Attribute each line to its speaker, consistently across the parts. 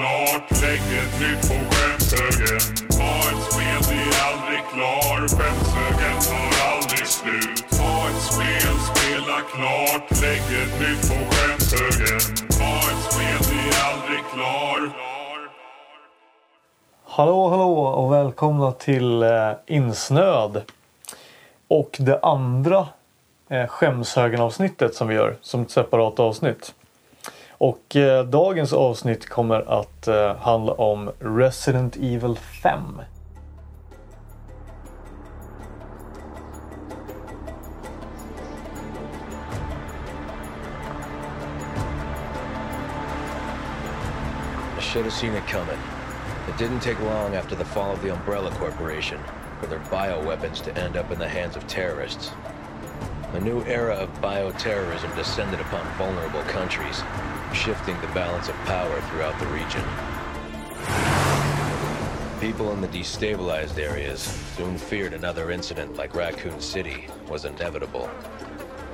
Speaker 1: klart, lägg ett nytt på skämshögen. Ha ett spel, det är aldrig klar. Skämshögen tar aldrig slut. Ha ett spel, spela klart, lägg ett nytt på skämshögen. Ha ett spel, det är aldrig klar.
Speaker 2: Hallå, hallå och välkomna till eh, Insnöd. Och det andra eh, Skämshögen-avsnittet som vi gör som ett separat avsnitt. Och eh, dagens avsnitt kommer att eh, handla om Resident Evil 5.
Speaker 3: I should have seen it coming. It didn't take long after the fall of the Umbrella Corporation for their bioweapons to end up in the hands of terrorists. A new era of bioterrorism descended upon vulnerable countries, shifting the balance of power throughout the region. People in the destabilized areas soon feared another incident like Raccoon City was inevitable.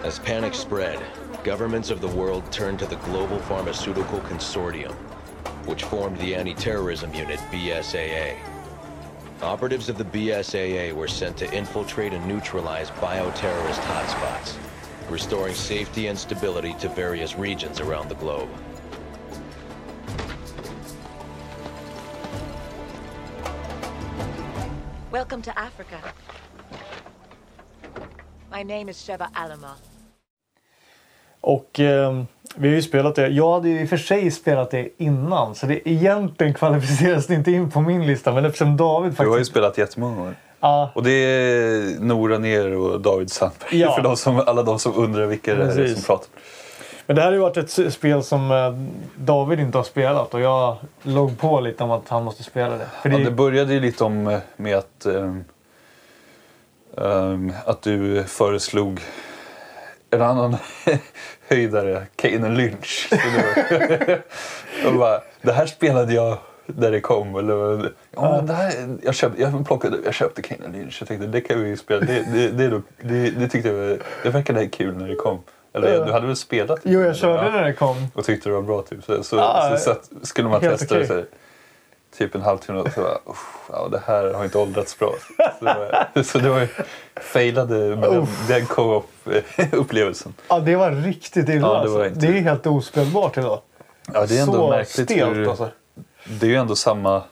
Speaker 3: As panic spread, governments of the world turned to the Global Pharmaceutical Consortium, which formed the Anti Terrorism Unit BSAA. Operatives of the BSAA were sent to infiltrate and neutralize bioterrorist hotspots, restoring safety and stability to various regions around the globe.
Speaker 4: Welcome to Africa. My name is Sheva Alama.
Speaker 2: Och eh, vi har ju spelat det. Jag hade ju i och för sig spelat det innan så det egentligen kvalificeras det inte in på min lista. Men eftersom David
Speaker 5: Du har ju
Speaker 2: faktiskt...
Speaker 5: spelat jättemånga gånger.
Speaker 2: Ja,
Speaker 5: Och det är Nora Ner och David Sandberg.
Speaker 2: Ja.
Speaker 5: För de som, alla de som undrar vilka det är som pratar.
Speaker 2: men det här har ju varit ett spel som eh, David inte har spelat och jag låg på lite om att han måste spela det. För det,
Speaker 5: Ja, det började ju lite om eh, med att, ehm, ehm, att du föreslog en annan höjdare, Kanan Lynch. Så det, och bara, det här spelade jag när det kom. Eller, ja, det här, jag, köpte, jag, plockade, jag köpte Kanan Lynch. Jag tänkte det kan vi spela. Det, det, det, det, det tyckte jag det verkade kul när det kom. Eller du hade väl spelat?
Speaker 2: Jo, jag körde när det kom.
Speaker 5: Och tyckte det var bra typ. Så, så,
Speaker 2: Ja,
Speaker 5: så, satt, skulle man testa det så här, typ en halvtimme och så bara, "Uff, ja, det här har inte åldrats bra. Så det var, så det var ju, failade med den, den co-op-upplevelsen.
Speaker 2: Ja, det var riktigt illa.
Speaker 5: Ja, det
Speaker 2: alltså.
Speaker 5: var
Speaker 2: det,
Speaker 5: inte-
Speaker 2: är helt ospelbart idag.
Speaker 5: Ja, det är ändå
Speaker 2: Så
Speaker 5: märkligt.
Speaker 2: stelt
Speaker 5: hur,
Speaker 2: alltså.
Speaker 5: Det är ju ändå samma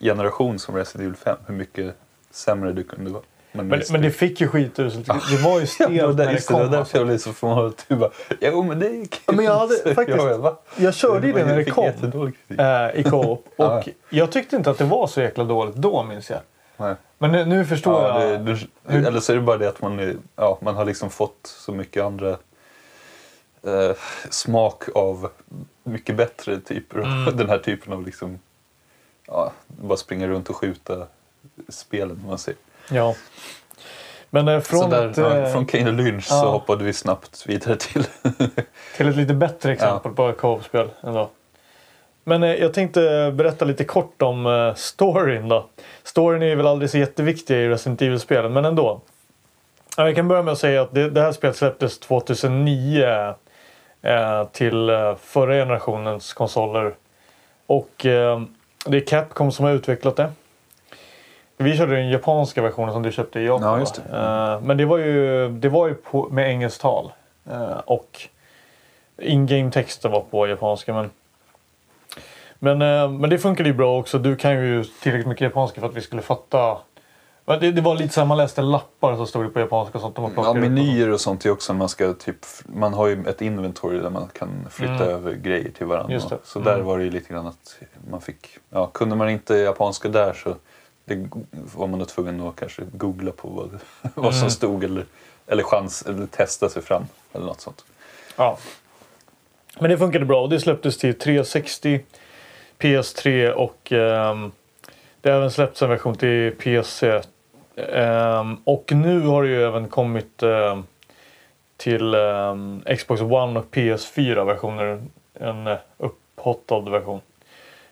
Speaker 5: generation som Resident Evil 5. Hur mycket sämre du kunde vara.
Speaker 2: Men,
Speaker 5: visst,
Speaker 2: men det fick ju skituselt. Det var ju
Speaker 5: Ja,
Speaker 2: stelt
Speaker 5: där,
Speaker 2: när det
Speaker 5: just det,
Speaker 2: kom.
Speaker 5: var därför jag blev så förvånad. att Du bara, jo men det är kul.
Speaker 2: Ja, men jag hade faktiskt-
Speaker 5: jag, va?
Speaker 2: Jag körde ju det när det kom. eh, i co-op.
Speaker 5: Ja.
Speaker 2: Och jag tyckte inte att det var så jäkla dåligt då minns jag.
Speaker 5: Nej.
Speaker 2: Men nu, nu förstår
Speaker 5: Ja,
Speaker 2: jag.
Speaker 5: det, det, eller så är det bara det att man, är, ja, man har liksom fått så mycket andra eh, smak av mycket bättre typer av
Speaker 2: Mm.
Speaker 5: den här typen av liksom, ja, bara springa runt och skjuta spelen man ser.
Speaker 2: Ja. Men eh, från,
Speaker 5: där,
Speaker 2: ett,
Speaker 5: ja,
Speaker 2: eh,
Speaker 5: från Kane och Lynch
Speaker 2: ja.
Speaker 5: så hoppade vi snabbt vidare till
Speaker 2: till ett lite bättre exempel på ett co-op-spel. Men eh, jag tänkte berätta lite kort om storyn då. Storyn är väl aldrig så jätteviktig i Resident Evil-spelen, men ändå. Ja, jag kan börja med att säga att det, det här spelet släpptes 2009 eh, till förra generationens konsoler. Och eh, det är Capcom som har utvecklat det. Vi körde den japanska versionen som du köpte i Japan.
Speaker 5: Ja, just det.
Speaker 2: Eh, men det var ju, det var ju på, med engelskt tal. Eh, och in-game texten var på japanska. Men, men, eh, men det funkade ju bra också. Du kan ju tillräckligt mycket japanska för att vi skulle fatta. Det, det var lite så här, man läste lappar så stod det på japanska och sånt. Och man
Speaker 5: ja, menyer och sånt är också man ska typ, man har ju ett inventory där man kan flytta
Speaker 2: Mm.
Speaker 5: över grejer till varandra. Så där
Speaker 2: Mm.
Speaker 5: var det ju lite grann att man fick, ja, kunde man inte japanska där så det var man nog tvungen att kanske googla på vad, vad som
Speaker 2: Mm.
Speaker 5: stod eller, eller chans eller testa sig fram eller något sånt.
Speaker 2: Ja. Men det funkade bra och det släpptes till 360, PS3 och ehm, det har även släppts en version till PC. Ehm, och nu har det ju även kommit ehm, till Xbox One och PS4-versioner. En eh, upphottad version.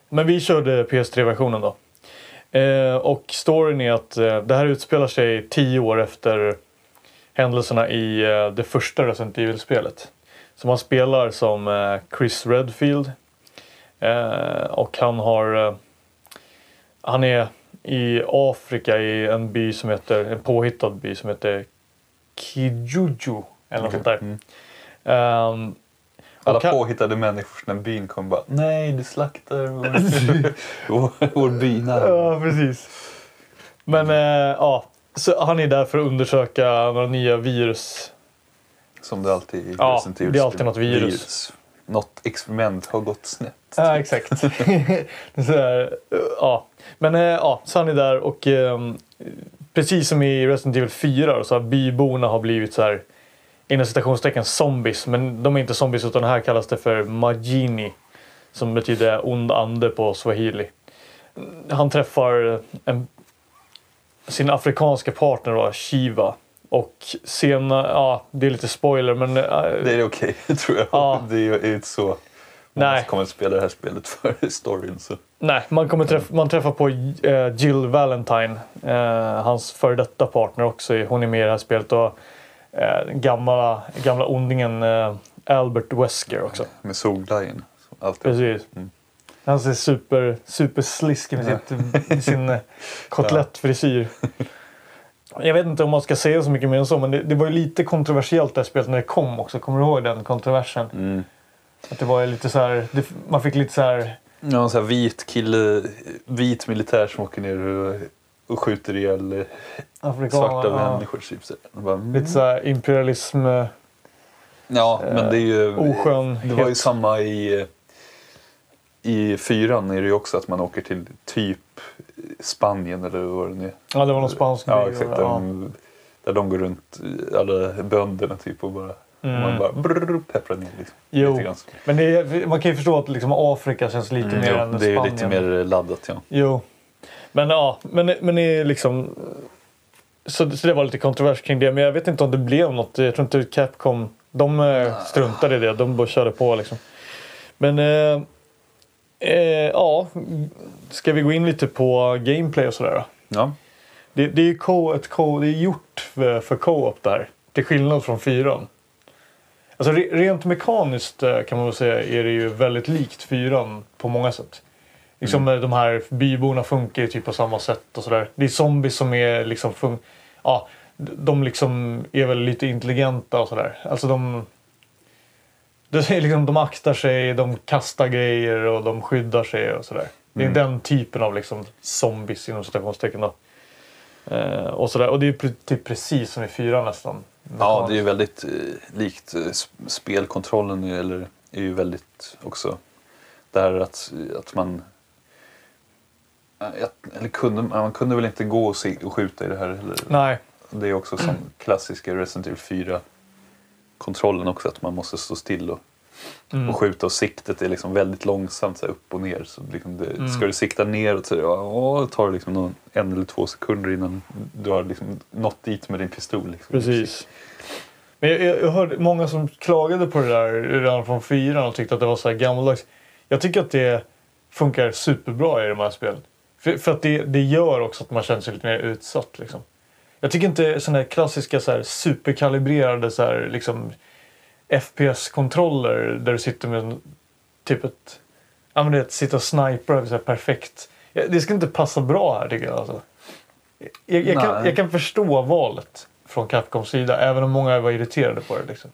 Speaker 2: Men vi körde PS3-versionen då. Eh, och storyn är att eh, det här utspelar sig tio år efter händelserna i eh, det första Resident Evil-spelet. Så man spelar som eh, Chris Redfield. Eh, och han har... Eh, han är i Afrika i en by som heter... En påhittad by som heter Kijuju. Eller något
Speaker 5: Okej,
Speaker 2: sånt där.
Speaker 5: mm.
Speaker 2: Ehm,
Speaker 5: Alla
Speaker 2: han-
Speaker 5: påhittade människor från den byn kommer bara Nej, du slaktar vår, vår, bynamn.
Speaker 2: Ja, precis. Men eh, ja, så han är där för att undersöka några nya virus.
Speaker 5: Som det alltid är i
Speaker 2: Ja, det är alltid något virus.
Speaker 5: Något experiment har gått snett.
Speaker 2: Ja, exakt. så där, eh, ja. Men eh, ja, så han är där och ehm, precis som i Resident Evil 4 då, så har byborna har blivit så här inom citationstecken zombies. Men de är inte zombies utan här kallas det för Majini. Som betyder ond ande på swahili. Han träffar en, sin afrikanska partner då, Shiva. Och senare, ja det är lite spoiler men... eh,
Speaker 5: Det är okej, tror jag.
Speaker 2: Ja.
Speaker 5: Det är ju inte så många
Speaker 2: Nej.
Speaker 5: kommer att spela det här spelet för storyn. Så.
Speaker 2: Nej, man, kommer träffa, man träffar på eh, Jill Valentine, eh, hans före detta partner också. Hon är med i det här spelet. Och eh, gamla, gamla ondingen eh, Albert Wesker också.
Speaker 5: Med solglajjorna.
Speaker 2: Precis.
Speaker 5: Mm.
Speaker 2: Han ser super, super sliskig med, sitt, med sin eh, kotlettfrisyr. Jag vet inte om man ska säga så mycket mer än så, men det, det var ju lite kontroversiellt det här spelet när det kom också. Kommer du ihåg den kontroversen?
Speaker 5: Mm.
Speaker 2: Att det var lite så här, det, man fick lite så här...
Speaker 5: Ja, en sån här vit kille, vit militär som åker ner och, och skjuter ihjäl eh,
Speaker 2: Afrikan,
Speaker 5: svarta
Speaker 2: ja,
Speaker 5: människor. Typ. Bara, mm.
Speaker 2: Lite så här imperialism... eh,
Speaker 5: Ja, men det är ju...
Speaker 2: oskönhet.
Speaker 5: Det var ju samma i, i fyran är det ju också att man åker till typ Spanien eller vad det nu är.
Speaker 2: Ja, det var någon spansk
Speaker 5: Ja, exakt.
Speaker 2: ja.
Speaker 5: Där, de, där de går runt, eh, alla bönderna typ och bara...
Speaker 2: Mm.
Speaker 5: Man bara brrr, pepprar ner liksom.
Speaker 2: Jo.
Speaker 5: Lite grann.
Speaker 2: Men är, man kan ju förstå att liksom Afrika känns lite mer
Speaker 5: Jo,
Speaker 2: än
Speaker 5: det är ju
Speaker 2: Spanien.
Speaker 5: lite mer laddat ja.
Speaker 2: Jo. Men ja, men, men är liksom... Så, så det var lite kontrovers kring det. Men jag vet inte om det blev något. Jag tror inte Capcom... De eh, struntade i det. De bara körde på liksom. Men... Eh, eh, ja. Ska vi gå in lite på gameplay och sådär då?
Speaker 5: Ja,
Speaker 2: Det, det är ju co, ett co, det är gjort för, för co-op där. Till skillnad från fyran. Alltså re, rent mekaniskt eh, kan man väl säga är det ju väldigt likt fyran på många sätt. Liksom eh, de här byborna funkar ju typ på samma sätt och sådär. Det är zombies som är liksom fun- ja, de liksom är väl lite intelligenta och sådär. Alltså de det är liksom, de aktar sig, de kastar grejer och de skyddar sig och sådär. Det är den typen av liksom zombies inom citationstecken då. Eh, och, sådär. och det är typ precis som i fyran nästan.
Speaker 5: ja det är ju väldigt eh, likt eh, sp- spelkontrollen är- eller är ju väldigt också där att, att man eller kunde, man kunde väl inte gå och, se, och skjuta i det här heller.
Speaker 2: Nej,
Speaker 5: Det är också som klassiska Resident Evil 4 kontrollen också att man måste stå still och,
Speaker 2: Mm.
Speaker 5: och skjuta och siktet är liksom väldigt långsamt så upp och ner. Så liksom det,
Speaker 2: Mm.
Speaker 5: Ska du sikta neråt så ja, tar det liksom någon, en eller två sekunder innan du har liksom nått dit med din pistol. Liksom.
Speaker 2: precis. Men jag, jag, jag hörde många som klagade på det där redan från fyran och tyckte att det var så här gammaldags. Jag tycker att det funkar superbra i de här spelen. För, för att det, det gör också att man känner sig lite mer utsatt. Liksom. Jag tycker inte sådana här klassiska så här, superkalibrerade så här, liksom, FPS-kontroller där du sitter med en, typ ett... Ja men det sitta och snipra så här, perfekt. Det ska inte passa bra här tycker jag. Alltså. Jag, jag, kan, jag kan förstå valet från Capcoms sida även om många var irriterade på det. Liksom.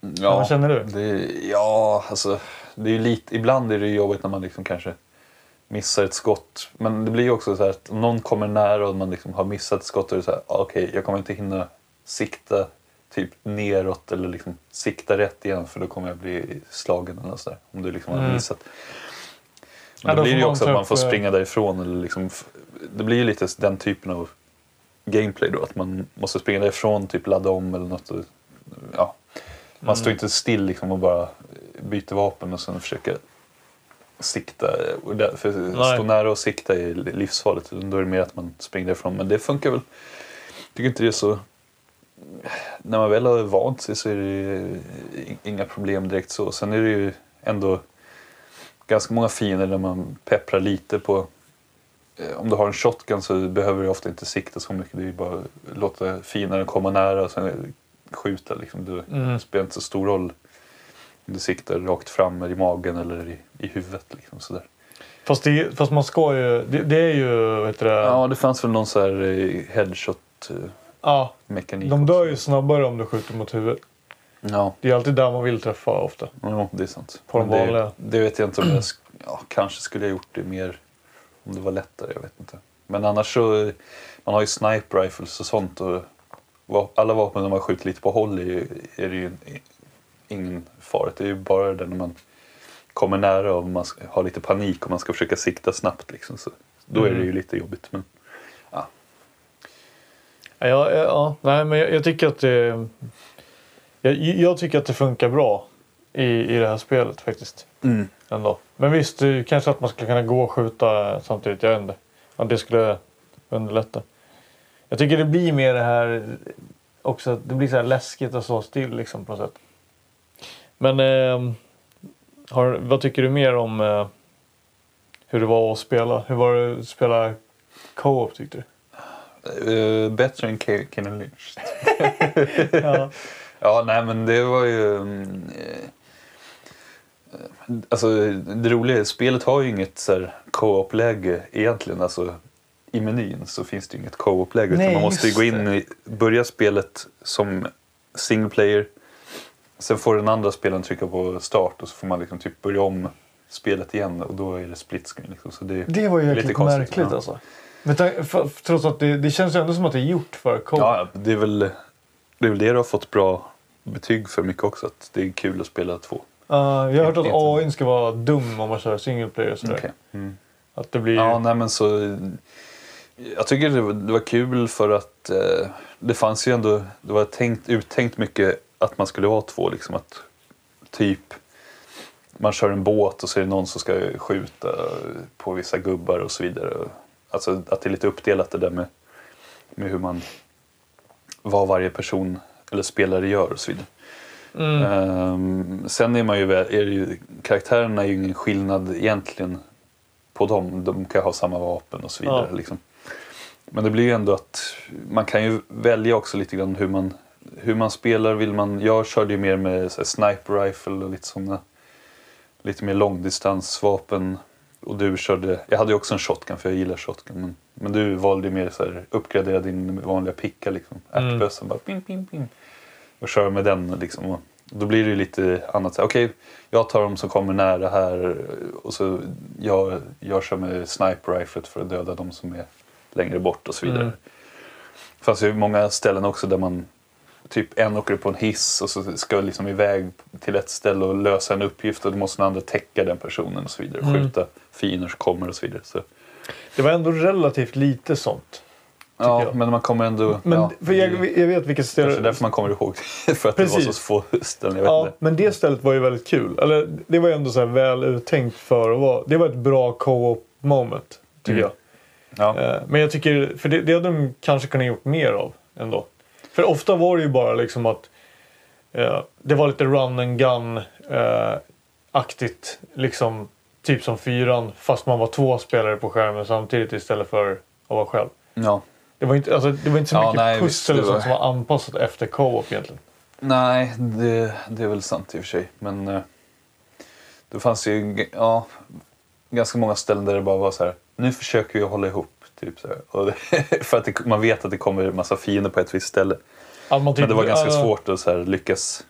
Speaker 5: Ja,
Speaker 2: vad känner du?
Speaker 5: Det, ja, alltså det är lite, ibland är det jobbigt när man liksom kanske missar ett skott. Men det blir ju också så här att om någon kommer nära och man liksom har missat ett skott och det är så här, ah, okej, jag kommer inte hinna sikta typ neråt eller liksom sikta rätt igen för då kommer jag bli slagen eller så där, om du liksom har
Speaker 2: Mm.
Speaker 5: missat.
Speaker 2: Ja,
Speaker 5: Men
Speaker 2: då
Speaker 5: då blir det ju också att man får
Speaker 2: eh,
Speaker 5: springa därifrån. Eller liksom, det blir ju lite den typen av gameplay då. Att man måste springa därifrån, typ ladda om eller något. Och, ja. Man
Speaker 2: Mm.
Speaker 5: står inte still liksom och bara byter vapen och sen försöker sikta. För stå nära och sikta är livsfarligt. Då är det mer att man springer därifrån. Men det funkar väl. Jag tycker inte det är så... När man väl har vant sig så är det inga problem direkt så. Sen är det ju ändå ganska många fiender där man pepprar lite på... eh, Om du har en shotgun så behöver du ofta inte sikta så mycket. Det är ju bara att låta fienden komma nära och sen skjuta. Liksom. Det
Speaker 2: Mm.
Speaker 5: spelar inte så stor roll Du siktar rakt fram i magen eller i, i huvudet. Liksom, sådär.
Speaker 2: Fast, det, fast man ska ju... Det, det är ju... Vad heter det?
Speaker 5: Ja, det fanns väl någon så här eh, headshot-mekanik.
Speaker 2: Ja, de dör
Speaker 5: också.
Speaker 2: ju snabbare om du skjuter mot huvudet.
Speaker 5: Ja,
Speaker 2: Det är alltid där man vill träffa ofta.
Speaker 5: jo, det är sant.
Speaker 2: På de
Speaker 5: Men det,
Speaker 2: vanliga.
Speaker 5: det vet jag inte om jag... Ja, kanske skulle jag gjort det mer om det var lättare. Jag vet inte. Men annars så... eh, Man har ju sniper rifles och sånt. Och alla vapen man skjuter lite på håll är, ju- är det ju ingen fara. Det är ju bara det när man kommer nära och man har lite panik och man ska försöka sikta snabbt. Liksom, så då är det
Speaker 2: Mm.
Speaker 5: ju lite jobbigt. Men
Speaker 2: Ja, ja, ja nej, men jag, jag tycker att det... Jag, jag tycker att det funkar bra i, i det här spelet faktiskt. Ändå. Men visst, kanske att man skulle kunna gå och skjuta samtidigt. Jag vet inte. Att det skulle underlätta. Jag tycker det blir mer det här också att det blir så här läskigt att stå still liksom på något sätt. Men ehm, har, vad tycker du mer om eh, hur det var att spela? Hur var det att spela co-op tyckte du?
Speaker 5: Eh, bättre än Ke- Keanu Lynch.
Speaker 2: Ja.
Speaker 5: Ja, nej men det var ju... mm, eh, Alltså det roliga är, spelet har ju inget så här co-op-läge egentligen. Alltså i menyn så finns det ju inget co-op-läge. Utan
Speaker 2: Nej,
Speaker 5: man måste ju gå in i, börja spelet som single player. Sen får den andra spelaren trycka på start och så får man liksom typ börja om spelet igen och då är det split screen. Liksom. Så det,
Speaker 2: Det var ju
Speaker 5: Lite konstigt,
Speaker 2: märkligt
Speaker 5: ja.
Speaker 2: alltså. Men för, trots att det, det känns ju ändå som att det är gjort för co-op.
Speaker 5: Ja, det är väl det, är väl det du har fått bra betyg för mycket också. Att det är kul att spela två.
Speaker 2: Uh, jag har hört att AI ska vara dum om man kör single player och sådär.
Speaker 5: Okej. Mm.
Speaker 2: Att det blir...
Speaker 5: Ja, nej men så... Jag tycker det var, det var kul för att eh, det fanns ju ändå... Det var tänkt, uttänkt mycket att man skulle vara två. Liksom att typ man kör en båt och så är det någon som ska skjuta på vissa gubbar och så vidare. Alltså att det är lite uppdelat det där med, med hur man... Vad varje person eller spelare gör och så vidare.
Speaker 2: mm.
Speaker 5: Ehm, sen är man ju, är ju, karaktärerna är ju ingen skillnad egentligen på dem. De kan ha samma vapen och så vidare.
Speaker 2: Ja.
Speaker 5: Liksom. Men det blir ju ändå att man kan ju välja också lite grann hur man, hur man spelar. Vill man, jag körde ju mer med så sniper rifle och lite sådana lite mer långdistansvapen. Och du körde, jag hade ju också en shotgun för jag gillar shotgun. Men, men du valde ju mer så här, uppgradera din vanliga picka liksom.
Speaker 2: Mm.
Speaker 5: Ärtbössan bara ping, ping, ping. Och kör med den liksom. Och då blir det ju lite annat. Okej, jag tar de som kommer nära här och så jag, jag kör med sniper riflet för att döda de som är längre bort och så vidare.
Speaker 2: Mm.
Speaker 5: Det fanns ju många ställen också där man typ en åker upp på en hiss och så ska liksom iväg till ett ställe och lösa en uppgift och då måste den andra täcka den personen och så vidare.
Speaker 2: Mm.
Speaker 5: Skjuta fiender som kommer och så vidare. Så,
Speaker 2: Det var ändå relativt lite sånt.
Speaker 5: ja,
Speaker 2: jag.
Speaker 5: men man kommer ändå...
Speaker 2: Men
Speaker 5: ja,
Speaker 2: för jag, jag vet vilket ställe...
Speaker 5: kanske därför man kommer ihåg det. för att det var
Speaker 2: Precis.
Speaker 5: så få ställen. Jag
Speaker 2: Ja, men det stället var ju väldigt kul. Eller det var ju ändå så här väl uttänkt för att vara... Det var ett bra co-op moment, tycker
Speaker 5: Mm.
Speaker 2: jag.
Speaker 5: Ja.
Speaker 2: Eh, Men jag tycker, för det, det hade de kanske kunnat gjort mer av ändå. För ofta var det ju bara liksom att eh, det var lite run and gun eh. Liksom typ som fyran fast man var två spelare på skärmen samtidigt istället för att vara själv.
Speaker 5: ja.
Speaker 2: Det var inte, alltså, det var inte så
Speaker 5: Ja,
Speaker 2: mycket
Speaker 5: nej, visst,
Speaker 2: pussel sånt
Speaker 5: var-
Speaker 2: som var anpassat efter co-op egentligen.
Speaker 5: Nej, det, det är väl sant i och för sig. Men eh, det fanns ju ja, ganska många ställen där det bara var så här. Nu försöker vi hålla ihop. Typ så det, för att det, man vet att det kommer en massa fiender på ett visst ställe.
Speaker 2: Typ,
Speaker 5: Men det var ganska
Speaker 2: eh,
Speaker 5: svårt att så här, lyckas,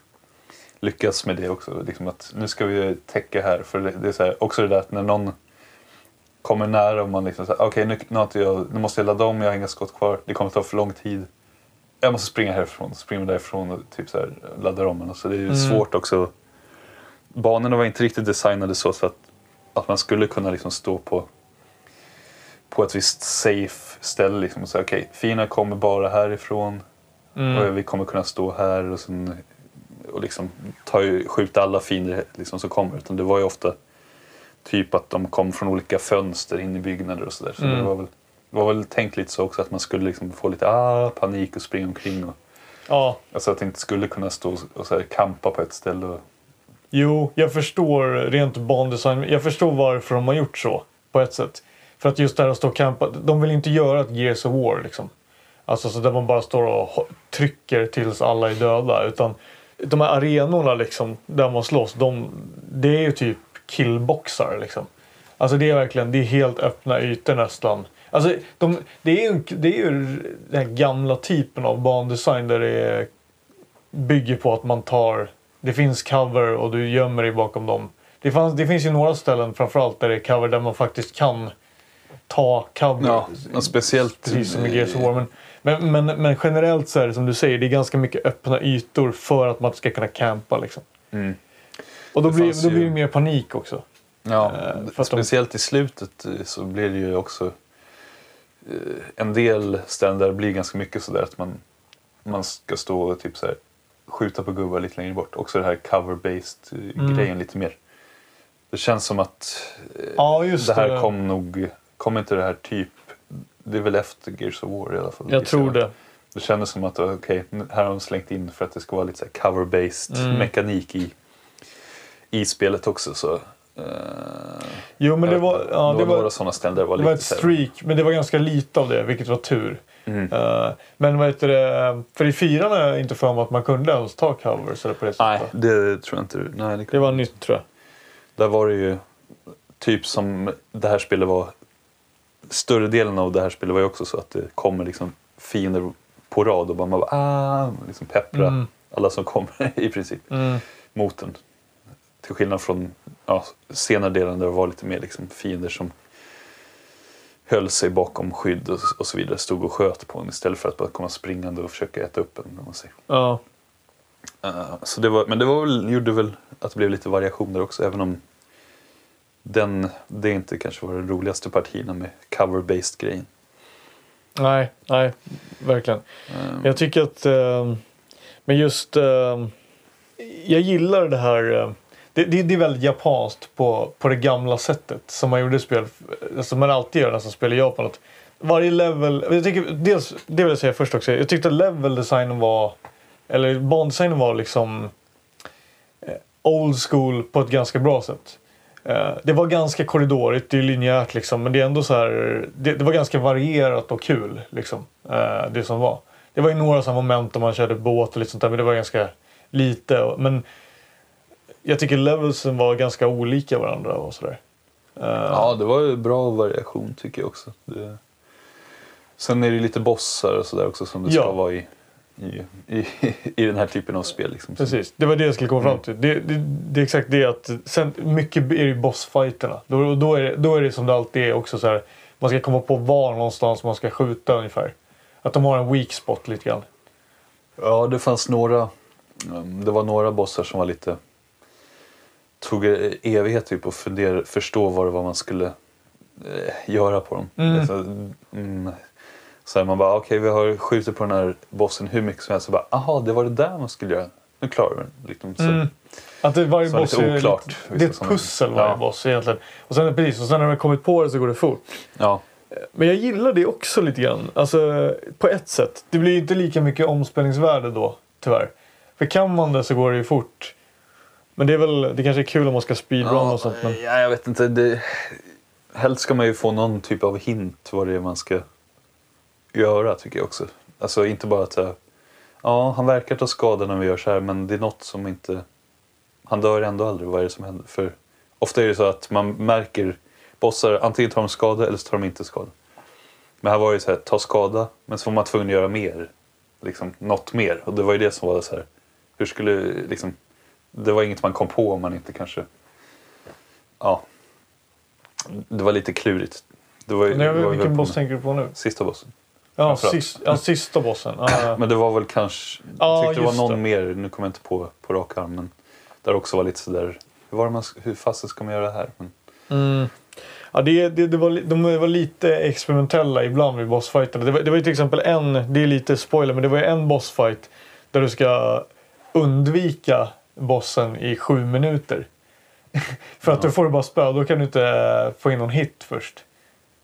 Speaker 5: lyckas med det också. Liksom att nu ska vi täcka här. För det, det är så här, också det där att när någon kommer nära och man liksom säger okej nu, nu, jag- nu måste jag ladda om, jag har inga skott kvar. Det kommer ta för lång tid. Jag måste springa härifrån, springa därifrån och typ så här, laddar om. den. Så det är
Speaker 2: Mm.
Speaker 5: svårt också. Banorna var inte riktigt designade så, så att, att man skulle kunna liksom stå på på ett visst safe ställe liksom och säga okej, fienden kommer bara härifrån.
Speaker 2: Mm.
Speaker 5: Och vi kommer kunna stå här och, sen, och liksom ta, ju- skjuta alla fiender liksom som kommer. Utan det var ju ofta typ att de kom från olika fönster in i byggnader och sådär. Så
Speaker 2: Mm.
Speaker 5: det var väl, det var väl tänkt lite så också att man skulle liksom få lite ah, panik och springa omkring. Och,
Speaker 2: Ja,
Speaker 5: alltså att det inte skulle kunna stå och så här, kampa på ett ställe. Och,
Speaker 2: Jo, jag förstår rent bandesign. Jag förstår varför de har gjort så på ett sätt. För att just det här att stå och campa. De vill inte göra ett Gears of War liksom. Alltså så där man bara står och trycker tills alla är döda. Utan de här arenorna liksom, där man slåss, de, det är ju typ killboxar liksom. Alltså det är verkligen, det är helt öppna ytor nästan. Alltså de, det, är ju, det är ju den här gamla typen av bandesign där det är, bygger på att man tar, det finns cover och du gömmer dig bakom dem. Det, fanns, det finns ju några ställen framförallt där det är cover där man faktiskt kan ta cover.
Speaker 5: Ja, speciellt
Speaker 2: Precis som i Gears of War. Men, men, men, men generellt så är det som du säger, det är ganska mycket öppna ytor för att man ska kunna campa. Liksom.
Speaker 5: Mm.
Speaker 2: Och då,
Speaker 5: Det
Speaker 2: blir, då
Speaker 5: ju-
Speaker 2: blir det mer panik också.
Speaker 5: Ja,
Speaker 2: för att de-
Speaker 5: speciellt i slutet eh, så blir det ju också eh, en del ställen där det blir ganska mycket sådär att man, man ska stå och typ så här, skjuta på gubbar lite längre bort. Också det här cover-based
Speaker 2: Mm.
Speaker 5: grejen lite mer. Det känns som att eh,
Speaker 2: Ja,
Speaker 5: det här
Speaker 2: det.
Speaker 5: kom nog, kom inte det här typ, det är väl efter Gears of War i alla fall.
Speaker 2: Jag tror det.
Speaker 5: Det kändes som att nu- här har de slängt in för att det ska vara lite cover-based
Speaker 2: Mm.
Speaker 5: mekanik i, i spelet också. Så, eh,
Speaker 2: Jo, men det var, ja,
Speaker 5: det
Speaker 2: det
Speaker 5: var några
Speaker 2: var,
Speaker 5: sådana ställen där det var
Speaker 2: det
Speaker 5: lite
Speaker 2: var ett
Speaker 5: här-
Speaker 2: streak, men det var ganska lite av det, vilket var tur.
Speaker 5: Mm.
Speaker 2: Eh, men vad heter det, för i fyran har jag inte för mig att man kunde ens ta covers eller på det
Speaker 5: Nej,
Speaker 2: sättet.
Speaker 5: det tror jag inte. Nej, det,
Speaker 2: Det var nytt tror jag.
Speaker 5: Där var det ju typ som det här spelet var. Större delen av det här spelet var ju också så att det kommer liksom fiender på rad och bara man bara ah, liksom peppra
Speaker 2: Mm.
Speaker 5: alla som kommer i princip
Speaker 2: Mm.
Speaker 5: mot den. Till skillnad från ja, senare delen där det var lite mer liksom fiender som höll sig bakom skydd och, och så vidare. Stod och sköt på en istället för att bara komma springande och försöka äta upp en. Man säger.
Speaker 2: Ja.
Speaker 5: Eh, så det var, men det var väl, gjorde väl att det blev lite variation där också. Även om den, det inte kanske var de roligaste partierna med cover-based grejen.
Speaker 2: Nej, nej, verkligen.
Speaker 5: Eh,
Speaker 2: Jag tycker att... Eh, men just... Eh, jag gillar det här... Eh, det, det, det är väldigt japanskt på, på det gamla sättet som man gjorde spel. Som man alltid gör nästan spel i Japan. Att varje level... Jag tycker, dels, det vill jag säga först också. Jag tyckte att level-designen var... Eller bandesignen var liksom... Eh, old school på ett ganska bra sätt. Eh, det var ganska korridorigt, det är linjärt liksom. Men det är ändå så här... Det, det var ganska varierat och kul liksom. Eh, det som var. Det var ju några sådana moment där man körde båt och lite sånt där. Men det var ganska lite. Men jag tycker levelsen var ganska olika varandra och sådär. Eh,
Speaker 5: Ja, det var ju bra variation tycker jag också. Det... Sen är det lite bossar och sådär också som det ska
Speaker 2: Ja.
Speaker 5: vara i, i, i, i den här typen av spel. Liksom.
Speaker 2: Precis, det var det jag skulle komma
Speaker 5: Mm.
Speaker 2: fram till. Det, det, det är exakt det att sen, mycket är ju bossfighterna. Då, då, är det, då är det som det alltid är också så här. Man ska komma på var någonstans man ska skjuta ungefär. Att de har en weak spot lite grann.
Speaker 5: Ja, det fanns några. um, Det var några bossar som var lite... Tog evighet typ att fundera, förstå vad det var man skulle eh, göra på dem.
Speaker 2: Mm.
Speaker 5: Alltså, mm, så här, man bara, okej vi har skjutit på den här bossen hur mycket som helst. Så bara, aha, det var det där man skulle göra. Nu klarar vi den. Liksom, så.
Speaker 2: Mm. Att det, varje boss är
Speaker 5: oklart, vissa
Speaker 2: Det är ett pussel varje
Speaker 5: Ja.
Speaker 2: boss egentligen. Och sen, precis, och sen när man kommit på det så går det fort.
Speaker 5: Ja,
Speaker 2: Men jag gillar det också lite grann. Alltså på ett sätt. Det blir inte lika mycket omspänningsvärde då, tyvärr. För kan man det så går det ju fort. Men det är väl, det kanske är kul om man ska speedrun och sånt. Men...
Speaker 5: ja, jag vet inte. Det, helst ska man ju få någon typ av hint vad det är man ska göra tycker jag också. Alltså inte bara att säga, ja han verkar ta skada när vi gör så här men det är något som inte, han dör ändå aldrig, vad är det som händer? För ofta är det så att man märker bossar, antingen tar de skada eller så tar de inte skada. Men här var det så här, ta skada men så var man tvungen att göra mer. Liksom något mer. Och det var ju det som var så här, hur skulle liksom, det var inget man kom på om man inte kanske, ja. Det var lite klurigt. Det var,
Speaker 2: Nej, jag
Speaker 5: det var
Speaker 2: vilken boss tänker du på nu?
Speaker 5: Sista bossen.
Speaker 2: Ja, sist, ja sista bossen. Ja,
Speaker 5: Men det var väl kanske,
Speaker 2: Ja,
Speaker 5: jag tyckte det var någon
Speaker 2: det.
Speaker 5: mer, nu kommer jag inte på på rak arm, men där också var lite sådär, hur, var man, hur fasen ska man göra det här? Men,
Speaker 2: Mm. Ja, det, det, det var, de var lite experimentella ibland vid bossfighterna. Det var, det var till exempel en, det är lite spoiler, men det var ju en bossfight där du ska undvika bossen i sju minuter. För att du får bara spö, då kan du inte få in någon hit först.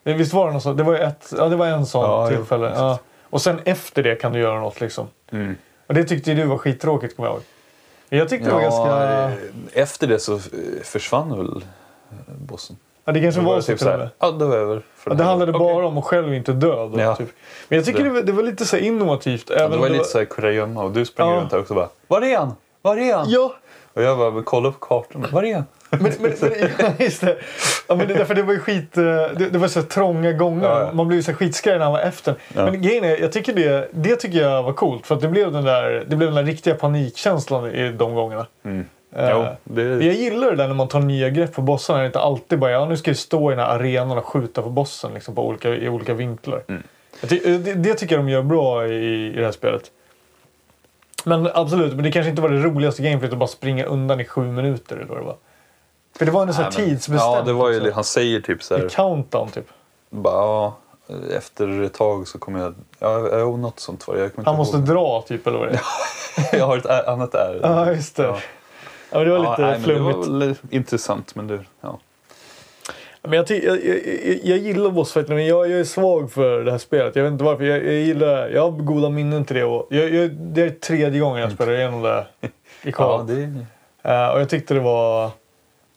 Speaker 2: Men Visst var det något sånt? Det var, ett, ja, det var en sån
Speaker 5: Ja,
Speaker 2: tillfälle. Ja. Och sen efter det kan du göra något liksom.
Speaker 5: mm.
Speaker 2: Och det tyckte ju du var skittråkigt kommer jag ihåg. Jag tyckte det var ganska...
Speaker 5: Efter det så försvann väl bossen.
Speaker 2: Ja, det kanske
Speaker 5: Då
Speaker 2: var,
Speaker 5: det
Speaker 2: så
Speaker 5: typ såhär, ja det var över.
Speaker 2: Ja, det handlade bara om att själv inte dö. Då,
Speaker 5: Ja.
Speaker 2: typ. Men jag tycker
Speaker 5: Det-
Speaker 2: det, var, det var lite så innovativt.
Speaker 5: Ja, det var
Speaker 2: om
Speaker 5: lite såhär kurragömma och du sprang
Speaker 2: Ja.
Speaker 5: runt där och bara, var är han? Var är han?
Speaker 2: Ja,
Speaker 5: Och jag bara, kolla på kartan. Var är han?
Speaker 2: Men, men, men just det. Ja, men det, därför det var ju skit... eh, Det, det var så trånga gånger.
Speaker 5: Ja, ja.
Speaker 2: Man blev så skitskraj när han var efter. Men grejen är, jag tycker det, det tycker jag var coolt. För det blev den där, det blev den där riktiga panikkänslan i de gångerna.
Speaker 5: Mm.
Speaker 2: Eh,
Speaker 5: Jo, det,
Speaker 2: Jag gillar det där när man tar nya grepp på bossarna. Det är inte alltid bara ja, nu ska vi stå i den här arenan och skjuta på bossen liksom, på olika, i olika vinklar.
Speaker 5: Mm.
Speaker 2: Ty, det, det tycker jag de gör bra i, i det här spelet. Men absolut, men det kanske inte var det roligaste gameplayet att bara springa undan i sju minuter. Eller vad det var. För det var en sån här tidsbestämt.
Speaker 5: Ja, det var ju
Speaker 2: också.
Speaker 5: Han säger typ så här.
Speaker 2: countdown typ.
Speaker 5: Bara, ja, efter ett tag så kommer jag... Ja, ja något sånt var det.
Speaker 2: Han måste dra typ eller vad det är.
Speaker 5: Jag har ett annat ärende.
Speaker 2: Ja, just det.
Speaker 5: Ja.
Speaker 2: Ja, det var
Speaker 5: Ja,
Speaker 2: lite
Speaker 5: nej, men det
Speaker 2: flummigt.
Speaker 5: var intressant, men det... Ja.
Speaker 2: Men jag, jag, jag, jag, gillar bossfighterna men jag, jag är svag för det här spelet. Jag vet inte varför. Jag, jag gillar Jag har goda minnen till det. Och jag, det är tredje gången jag spelar igenom det i
Speaker 5: Ja, det...
Speaker 2: Eh, Och jag tyckte det var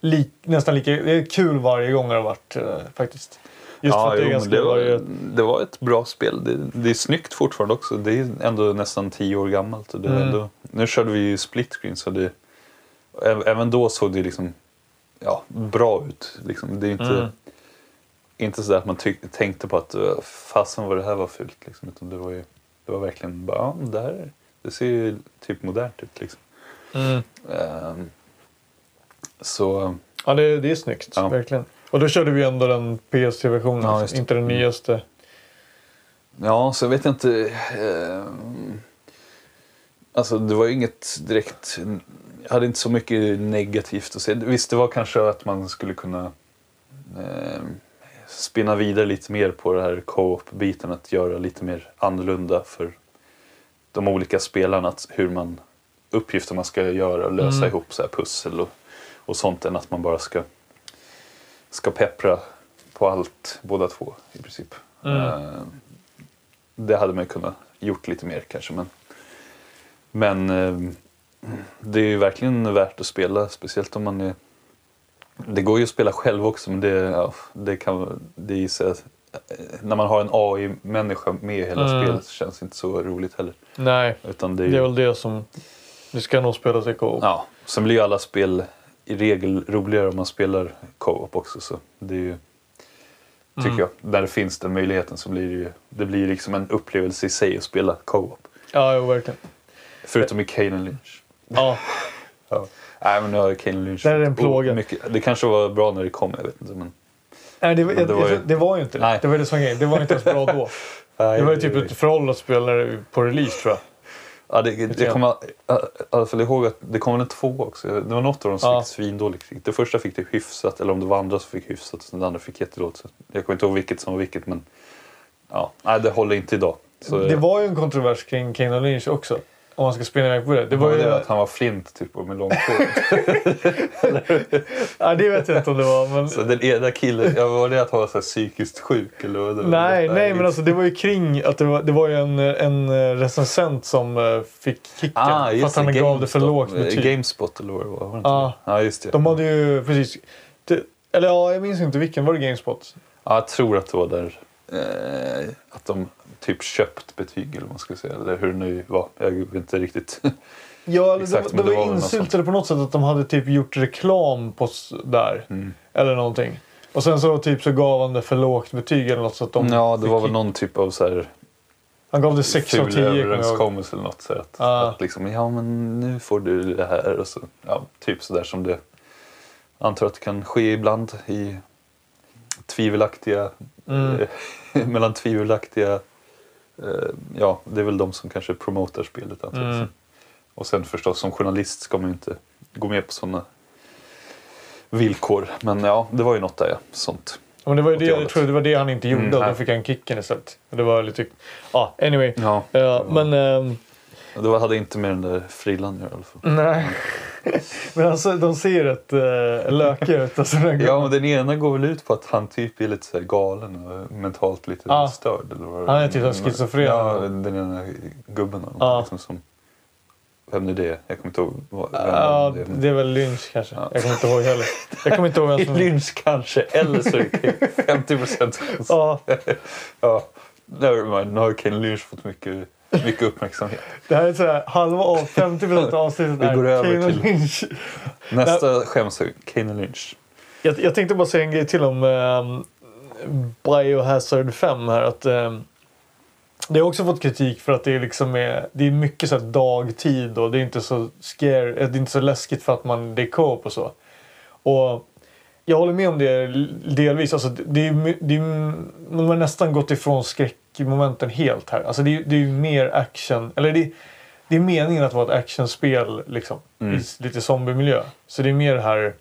Speaker 2: lik, nästan lika... Det kul varje gång det har varit eh, faktiskt. Just för
Speaker 5: ja,
Speaker 2: det
Speaker 5: jo, det, var,
Speaker 2: varje...
Speaker 5: det var ett bra spel. Det, det är snyggt fortfarande också. Det är ändå nästan tio år gammalt. Och det
Speaker 2: Mm.
Speaker 5: ändå, nu körde vi ju split screen så det, även då såg det liksom ja, bra ut. Liksom. Det är inte,
Speaker 2: Mm.
Speaker 5: inte så att man tyck, tänkte på att fasen vad det här var fult. Liksom. Utan det, var ju, det var verkligen bara, ja, det här det ser ju typ modernt ut. Liksom.
Speaker 2: Mm.
Speaker 5: Ehm, så
Speaker 2: Ja, det, det är snyggt.
Speaker 5: Ja.
Speaker 2: Verkligen. Och då körde vi ändå den PS3-versionen.
Speaker 5: Ja, det.
Speaker 2: inte den
Speaker 5: Mm.
Speaker 2: nyaste.
Speaker 5: Ja, så jag vet inte. Eh, alltså det var ju inget direkt. Jag hade inte så mycket negativt att säga. Visst, det var kanske att man skulle kunna eh, spinna vidare lite mer på det här co-op-biten. Att göra lite mer annorlunda för de olika spelarna. Att hur man uppgifter man ska göra och lösa
Speaker 2: Mm.
Speaker 5: ihop så här pussel och, och sånt än att man bara ska, ska peppra på allt båda två i princip.
Speaker 2: Mm.
Speaker 5: Eh, det hade man ju kunnat gjort lite mer kanske. Men, men eh, det är ju verkligen värt att spela. Speciellt om man är... Det går ju att spela själv också men det, ja, det kan... Det är ju så, att, eh, när man har en AI-människa med i hela
Speaker 2: Mm.
Speaker 5: spelet så känns det inte så roligt heller.
Speaker 2: Nej,
Speaker 5: Utan det är
Speaker 2: det är
Speaker 5: ju,
Speaker 2: väl det som... Det ska nog spelas i co-op.
Speaker 5: ja, sen blir ju alla spel i regel roligare om man spelar co-op också. Så det är ju, tycker
Speaker 2: Mm.
Speaker 5: jag, det finns den möjligheten så blir det ju det blir liksom en upplevelse i sig att spela co-op.
Speaker 2: Ja, jo, verkligen.
Speaker 5: Förutom i Kane Lynch.
Speaker 2: Ja,
Speaker 5: Ja. Nej men nu har Kane Lynch
Speaker 2: Där är det en plåga.
Speaker 5: Mycket, det kanske var bra när det kom, jag vet inte. Men,
Speaker 2: Nej, det, var,
Speaker 5: det
Speaker 2: det,
Speaker 5: var ju-
Speaker 2: det var ju inte det.
Speaker 5: Nej.
Speaker 2: Det var det som. Det var inte ens bra då. Det var ju typ ett föråldrat spel när det- på release tror jag.
Speaker 5: Ja, det, det, jag kommer alla fall ihåg att det kom en två också. Det var något av dem som
Speaker 2: Ja.
Speaker 5: fick svindålig kritik. Det första fick det hyfsat, eller om det var andra som fick hyfsat och det andra fick jättedåligt. Jag kommer inte ihåg vilket som var vilket men ja, nej, det håller inte idag. Så,
Speaker 2: Det var ju en kontrovers kring Kane och Lynch också. Om man ska spinna iväg på det. Det var
Speaker 5: var
Speaker 2: ju...
Speaker 5: det att han var flint typ och med långt hår.
Speaker 2: Ja, det vet jag inte om det var. Men...
Speaker 5: så den ena killen, ja, var det att han var så här psykiskt sjuk eller vad det var?
Speaker 2: Nej, nej, men alltså det var ju kring att det var, det var ju en, en eh, recensent som eh, fick kicken.
Speaker 5: Ah,
Speaker 2: för
Speaker 5: just
Speaker 2: att han gav det för lågt
Speaker 5: Eh,
Speaker 2: betyg.
Speaker 5: Gamespot eller vad det var? var det inte
Speaker 2: Ja.
Speaker 5: det? ja, just det.
Speaker 2: De hade ju precis... Det, eller ja, jag minns inte vilken. Var det Gamespot?
Speaker 5: Ja, jag tror att det var där eh, att de typ köpt betyg eller vad man ska säga. Eller hur det nu var. Jag vet inte riktigt.
Speaker 2: Ja,
Speaker 5: Exakt,
Speaker 2: de, de
Speaker 5: det
Speaker 2: var
Speaker 5: var
Speaker 2: insyltade på något sätt att de hade typ gjort reklam på där.
Speaker 5: Mm.
Speaker 2: Eller någonting. Och sen så typ så gav han det för lågt betyg eller något så att de
Speaker 5: ja, det
Speaker 2: fick
Speaker 5: var väl någon typ av så här
Speaker 2: Han gav det 6 av
Speaker 5: ful
Speaker 2: 10 kommer jag ihåg.
Speaker 5: överenskommelse eller något. Så att,
Speaker 2: Ja.
Speaker 5: att liksom, ja men nu får du det här. Och så, ja, typ sådär som det antar att det kan ske ibland i tvivelaktiga,
Speaker 2: Mm.
Speaker 5: mellan tvivelaktiga, ja det är väl de som kanske promotar spelet antar jag.
Speaker 2: Mm.
Speaker 5: Och sen förstås som journalist ska man ju inte gå med på sådana villkor. Men ja, det var ju något där ja, sånt.
Speaker 2: Men det var det, jag tror det var det han inte gjorde
Speaker 5: Mm,
Speaker 2: och då fick han kicken istället. Det var lite... Ja, anyway.
Speaker 5: Ja,
Speaker 2: Ja, men... ehm,
Speaker 5: det hade inte med den där frillan att göra i alla fall.
Speaker 2: nej. men alltså, de ser rätt uh, lökiga ut. Alltså, den
Speaker 5: Ja, men den ena går väl ut på att han typ är lite så galen och mentalt lite
Speaker 2: Ja.
Speaker 5: störd. Eller vad
Speaker 2: Han är typ schizofren.
Speaker 5: Ja, den ena gubben.
Speaker 2: Ja.
Speaker 5: Liksom som, vem är det? Jag kommer inte ihåg. Vem
Speaker 2: Ja,
Speaker 5: det
Speaker 2: det är väl Lynch kanske.
Speaker 5: Ja.
Speaker 2: Jag kommer inte ihåg heller. Jag kommer inte ihåg vem som...
Speaker 5: Lynch kanske, eller så är det 50 procent.
Speaker 2: Ja,
Speaker 5: Ja, never mind. Nu har Ken Lynch fått mycket mycket uppmärksamhet.
Speaker 2: Det här är sådär halva av 50% av avsnittet
Speaker 5: Vi går över
Speaker 2: Kane
Speaker 5: till-
Speaker 2: Lynch.
Speaker 5: Nästa skämshög, Kane Lynch.
Speaker 2: Jag, jag tänkte bara säga en grej till om um, Biohazard 5 här. Att, ehm, det har också fått kritik för att det är, liksom är, det är mycket så dagtid och det är inte så scare, eh, det är inte så läskigt för att man, det är co-op och så. Och jag håller med om det delvis. Alltså, det, det är, det är, man har nästan gått ifrån skräckmomenten helt här. Alltså, det, är- det är ju mer action. Eller det, det är meningen att vara ett actionspel liksom,
Speaker 5: Mm.
Speaker 2: i lite zombiemiljö. Så det är mer det här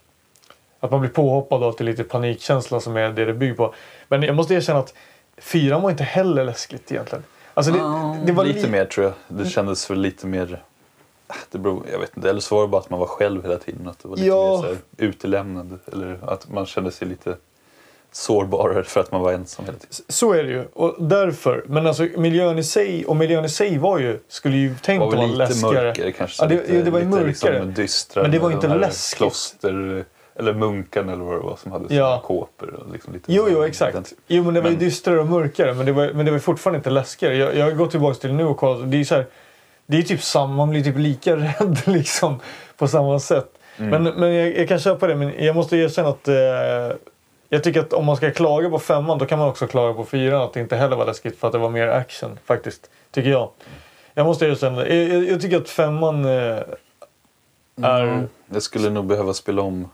Speaker 2: att man blir påhoppad av till lite panikkänsla som är det det bygger på. Men jag måste erkänna att fyran var inte heller läskigt egentligen. Alltså det, det var
Speaker 5: lite
Speaker 2: li-
Speaker 5: mer tror jag. Det kändes väl lite mer... Det beror, jag vet inte. Eller så var det bara att man var själv hela tiden. Att det var lite
Speaker 2: Ja.
Speaker 5: mer så här, utelämnad. Eller att man kände sig lite sårbarare för att man var ensam hela tiden.
Speaker 2: Så är det ju. Och därför. Men alltså miljön i sig, och miljön i sig var ju, skulle ju tänkt att
Speaker 5: var
Speaker 2: vara
Speaker 5: lite
Speaker 2: läskigare.
Speaker 5: mörkare kanske.
Speaker 2: Ja, det-
Speaker 5: lite,
Speaker 2: det var ju
Speaker 5: lite
Speaker 2: mörkare.
Speaker 5: Liksom dystra.
Speaker 2: Men det var inte läskigt.
Speaker 5: Kloster, eller munkarna eller vad det var som hade
Speaker 2: Ja.
Speaker 5: kåpor. Liksom lite
Speaker 2: Jo, jo, exakt. Jo, men det var ju
Speaker 5: Men-
Speaker 2: dystrare och mörkare. Men det var, men det var fortfarande inte läskigare. Jag, jag gått tillbaka till nu och kollat. Det är ju så här, det är typ samma, man blir typ lika rädd liksom på samma sätt.
Speaker 5: Mm.
Speaker 2: Men, men jag, jag kan köpa det, men jag måste erkänna att eh, jag tycker att om man ska klaga på femman då kan man också klaga på fyran att det inte heller var läskigt för att det var mer action faktiskt. Tycker jag. Jag måste erkänna det. Jag, jag, jag tycker att femman eh, är...
Speaker 5: Mm. Jag skulle nog behöva spela om.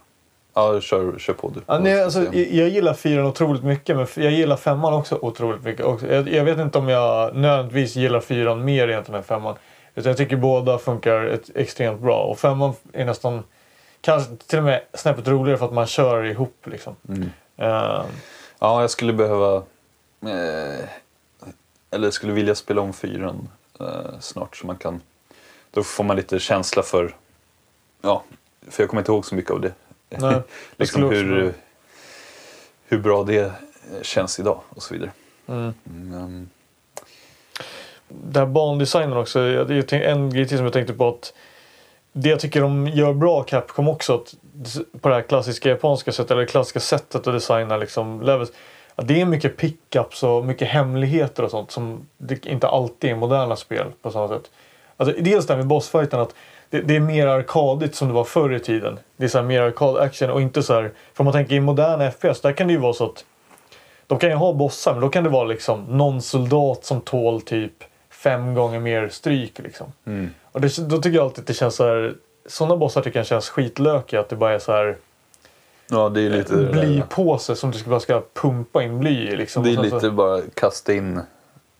Speaker 5: Ja, kör, kör på du.
Speaker 2: Ja, nej, alltså, jag, jag gillar fyran otroligt mycket men jag gillar femman också otroligt mycket. Jag, jag vet inte om jag nödvändigtvis gillar fyran mer egentligen än femman. Utan jag tycker båda funkar ett, extremt bra. Och femman är nästan kanske till och med snäppet roligare för att man kör ihop. Liksom.
Speaker 5: Mm.
Speaker 2: Eh,
Speaker 5: Ja, jag skulle behöva... Eh, eller skulle vilja spela om fyran eh, snart så man kan... Då får man lite känsla för... Ja, för jag kommer inte ihåg så mycket av det.
Speaker 2: nej,
Speaker 5: liksom hur, hur bra det känns idag och så vidare.
Speaker 2: mm.
Speaker 5: Men,
Speaker 2: det här bandesignen också. jag- jag tänk- En grej till som jag tänkte på att det jag tycker de gör bra Capcom också att, på det här klassiska japanska sättet eller klassiska sättet att designa liksom levels. Att det är mycket pickups och mycket hemligheter och sånt som det inte alltid är i moderna spel på samma sätt. Alltså, dels det här med bossfighten att det, det är mer arkadigt som det var förr i tiden. Det är så här mer arkad action och inte så här. För om man tänker i moderna FPS där kan det ju vara så att de kan ju ha bossar men då kan det vara liksom någon soldat som tål typ fem gånger mer stryk liksom.
Speaker 5: mm.
Speaker 2: Och det, då tycker jag alltid att det känns så här. Sådana bossar tycker jag känns skitlökiga. Att det bara är så här
Speaker 5: Ja, det är lite...
Speaker 2: blypåse som du bara ska pumpa in bly i. Liksom.
Speaker 5: Det är lite
Speaker 2: Så,
Speaker 5: bara kasta in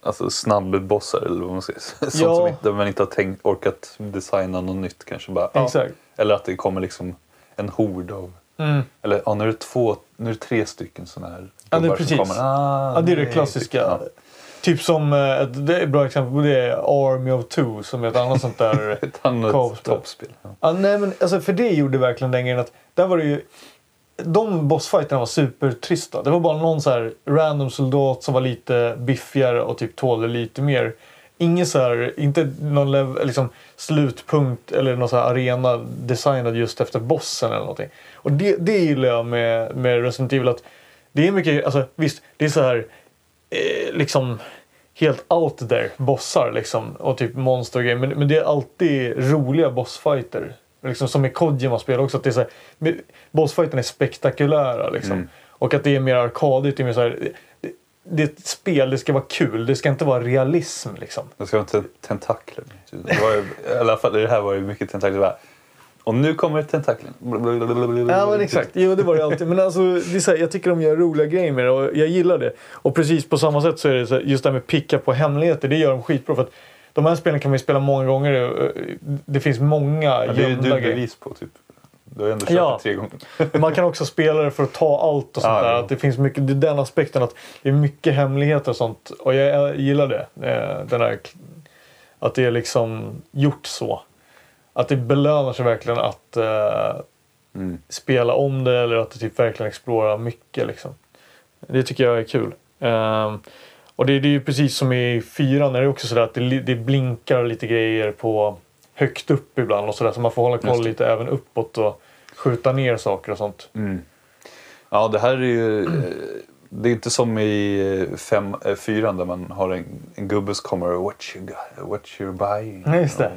Speaker 5: alltså snabbbossar eller vad man ska säga. Sånt
Speaker 2: Ja.
Speaker 5: som inte, man inte har tänkt, orkat designa något nytt kanske. Bara, ja. Eller att det kommer liksom en hord av...
Speaker 2: Mm.
Speaker 5: Eller ja, nu är det två, nu är det tre stycken sådana här
Speaker 2: Ja, det är precis.
Speaker 5: kommer. Ah,
Speaker 2: Ja, det är det klassiska.
Speaker 5: Ja.
Speaker 2: Typ som, eh, ett, ett bra exempel, det är Army of Two som är ett annat sånt där.
Speaker 5: Ett annat toppspel. Ja.
Speaker 2: ja, nej, men, alltså, för det gjorde verkligen den grejen att där var det ju de bossfighterna var supertrista. Det var bara någon så här random soldat som var lite biffigare och typ tålde lite mer. Ingen så här, inte någon lev, liksom, slutpunkt eller någon så här arena designad just efter bossen eller någonting. Och det, det gillar jag med, med Resident Evil att det är mycket, alltså visst, det är så här eh, liksom helt out there bossar liksom och typ monster och grejer. Men, men det är alltid roliga bossfighter. Liksom som i Kojima spel också. Att det är så här, men bossfighterna är spektakulära liksom.
Speaker 5: Mm.
Speaker 2: Och att det är mer arkadigt. Det är, mer så här, det, det är ett spel, det ska vara kul. Det ska inte vara realism liksom.
Speaker 5: Det ska vara ten- tentakler. Det var ju, I alla fall det här var det mycket tentakler. Och nu kommer tentaklen.
Speaker 2: Ja men exakt, jo det var det alltid. Men alltså, det är så här, jag tycker de gör roliga grejer med det och jag gillar det. Och precis på samma sätt så är det så här, just det här med picka på hemligheter, det gör de skitbra. För att de här spelen kan man ju spela många gånger. eh, Det finns många
Speaker 5: Ja, det är
Speaker 2: gömda
Speaker 5: du
Speaker 2: grejer.
Speaker 5: bevis på typ. Du har ändå kört
Speaker 2: Ja.
Speaker 5: det tre gånger.
Speaker 2: Man kan också spela det för att ta allt och sånt
Speaker 5: Ja,
Speaker 2: där.
Speaker 5: ja.
Speaker 2: Att det finns mycket, det är den aspekten att det är mycket hemligheter och sånt. Och jag, gillar det. eh, Den här, att det är liksom gjort så. Att det belönar sig verkligen att eh,
Speaker 5: Mm.
Speaker 2: spela om det eller att typ verkligen explorerar mycket. Liksom. Det tycker jag är kul. Ehm, och det, det är ju precis som i fyran är det också sådär att det, det blinkar lite grejer på högt upp ibland och sådär så man får hålla koll lite även uppåt och skjuta ner saker och sånt.
Speaker 5: Mm. Ja, det här är ju... eh, Det är inte som i eh, fem, eh, fyran där man har en, en gubbe som kommer what you, got, what you're buying.
Speaker 2: Ja, just det.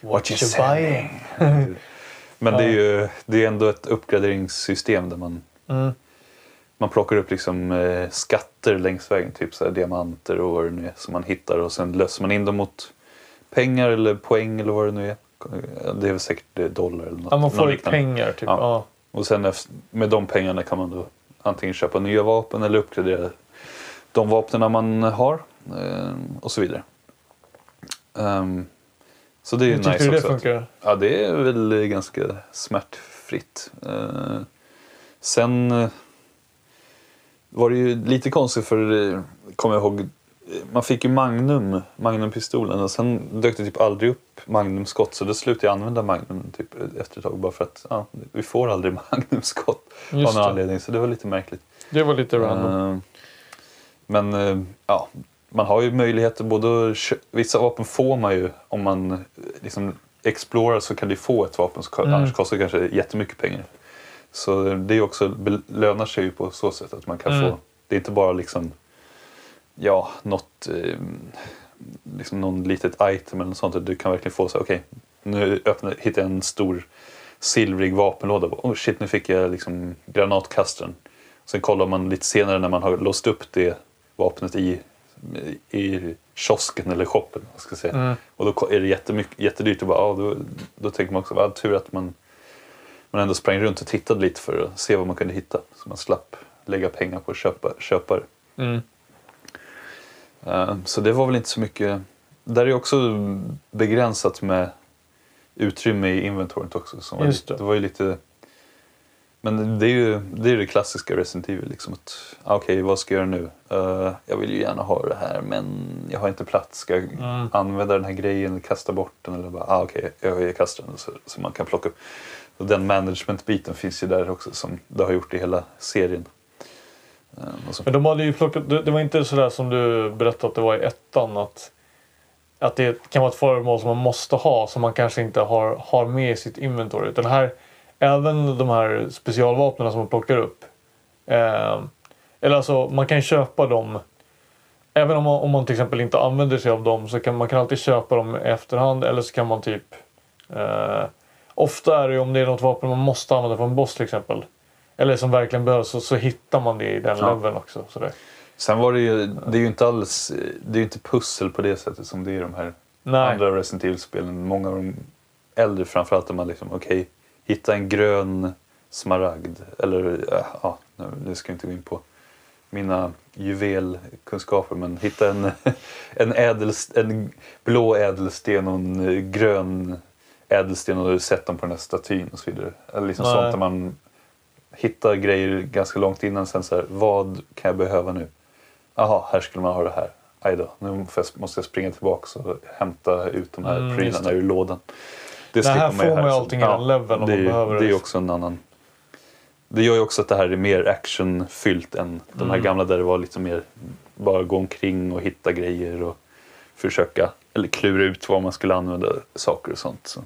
Speaker 5: What,
Speaker 2: What
Speaker 5: you're
Speaker 2: you
Speaker 5: selling. Men det är ju det är ändå ett uppgraderingssystem där man,
Speaker 2: Mm.
Speaker 5: man plockar upp liksom eh, skatter längs vägen. Typ så här diamanter och vad det nu är som man hittar och sen löser man in dem mot pengar eller poäng eller vad det nu är. Det är väl säkert eh, dollar eller något.
Speaker 2: Ja, man får
Speaker 5: liknande.
Speaker 2: pengar typ.
Speaker 5: Ja.
Speaker 2: Ja.
Speaker 5: Och sen med de pengarna kan man då antingen köpa nya vapen eller uppgradera de vapnen man har eh, och så vidare. Ehm, så det är ju
Speaker 2: Hur tycker
Speaker 5: nice
Speaker 2: du det
Speaker 5: också. att-
Speaker 2: funkar?
Speaker 5: Ja, det är väl ganska smärtfritt. Eh, sen eh, var det ju lite konstigt för, eh, kommer jag ihåg, eh, man fick ju Magnum, Magnumpistolen och sen dök det typ aldrig upp Magnumskott så då slutade jag använda Magnum typ efter ett tag bara för att ja, vi får aldrig Magnumskott av någon anledning så det var lite märkligt.
Speaker 2: Det var lite random.
Speaker 5: Eh, Men eh, ja, man har ju möjligheter både Vissa vapen får man ju om man eh, liksom explorar så kan du få ett vapen som
Speaker 2: Mm.
Speaker 5: annars kostar kanske jättemycket pengar. Så det också, belönar sig ju på så sätt att man kan
Speaker 2: Mm.
Speaker 5: få, det är inte bara liksom ja, något, eh, liksom någon litet item eller något sånt. Du kan verkligen få så okej, nu öppnar, hittar jag en stor silvrig vapenlåda. Oh shit, nu fick jag liksom granatkastaren. Sen kollar man lite senare när man har låst upp det vapnet i, i kiosken eller shoppen. Ska säga.
Speaker 2: Mm.
Speaker 5: Och då är det jättemycket, jättedyrt. Och bara, ja, då, då tänker man också, vad tur att man, man ändå sprang runt och tittade lite för att se vad man kunde hitta. Så man slapp lägga pengar på att köpa, köpa det.
Speaker 2: Mm.
Speaker 5: Eh, Så det var väl inte så mycket. Där är också begränsat med utrymme i inventoriet också. Som var
Speaker 2: det.
Speaker 5: det var ju lite... Men det är ju det, är det klassiska Resident Evil. Liksom att, ah, Okej, vad ska jag göra nu? Eh, jag vill ju gärna ha det här men jag har inte plats. Ska jag
Speaker 2: Mm.
Speaker 5: använda den här grejen eller kasta bort den? Eller bara, ah, okej, jag, jag kastar den så, så man kan plocka upp. Och den management-biten finns ju där också som det har gjort i hela serien. Så.
Speaker 2: Men de hade ju plockat, det, det var inte sådär som du berättade att det var i ettan att, att det kan vara ett föremål som man måste ha som man kanske inte har, har med i sitt inventory. Utan här, även de här specialvapnen som man plockar upp. Eh, eller alltså man kan köpa dem Även om man, om man till exempel inte använder sig av dem så kan man kan alltid köpa dem i efterhand eller så kan man typ eh, Ofta är det ju om det är något vapen man måste använda för en boss till exempel. Eller som verkligen behövs så, så hittar man det i den
Speaker 5: Ja.
Speaker 2: leveln också. Sådär.
Speaker 5: Sen var det ju, det är ju inte alls, det är ju inte pussel på det sättet som det är i de här
Speaker 2: Nej.
Speaker 5: andra Resident Evil-spelen. Många av de äldre framförallt där man liksom, okej, hitta en grön smaragd. Eller, ja, ja, nu- ska jag inte gå in på mina juvelkunskaper, men hitta en, en, ädelst, en blå ädelsten och en eh, grön ädelsten och du sätter dem på den här statyn och så vidare. Eller liksom
Speaker 2: Nej.
Speaker 5: sånt där man hittar grejer ganska långt innan. Sen så här, vad kan jag behöva nu? Jaha, här skulle man ha det här. Aj då, nu måste jag springa tillbaka och hämta ut de här
Speaker 2: Mm,
Speaker 5: prylarna ur lådan. Det
Speaker 2: Det här får man ju allting i den leveln om man behöver
Speaker 5: Det
Speaker 2: det.
Speaker 5: är också en annan... Det gör ju också att det här är mer actionfyllt än de här
Speaker 2: Mm.
Speaker 5: gamla där det var lite mer bara gå omkring och hitta grejer och försöka eller klura ut vad man skulle använda saker och sånt. Så.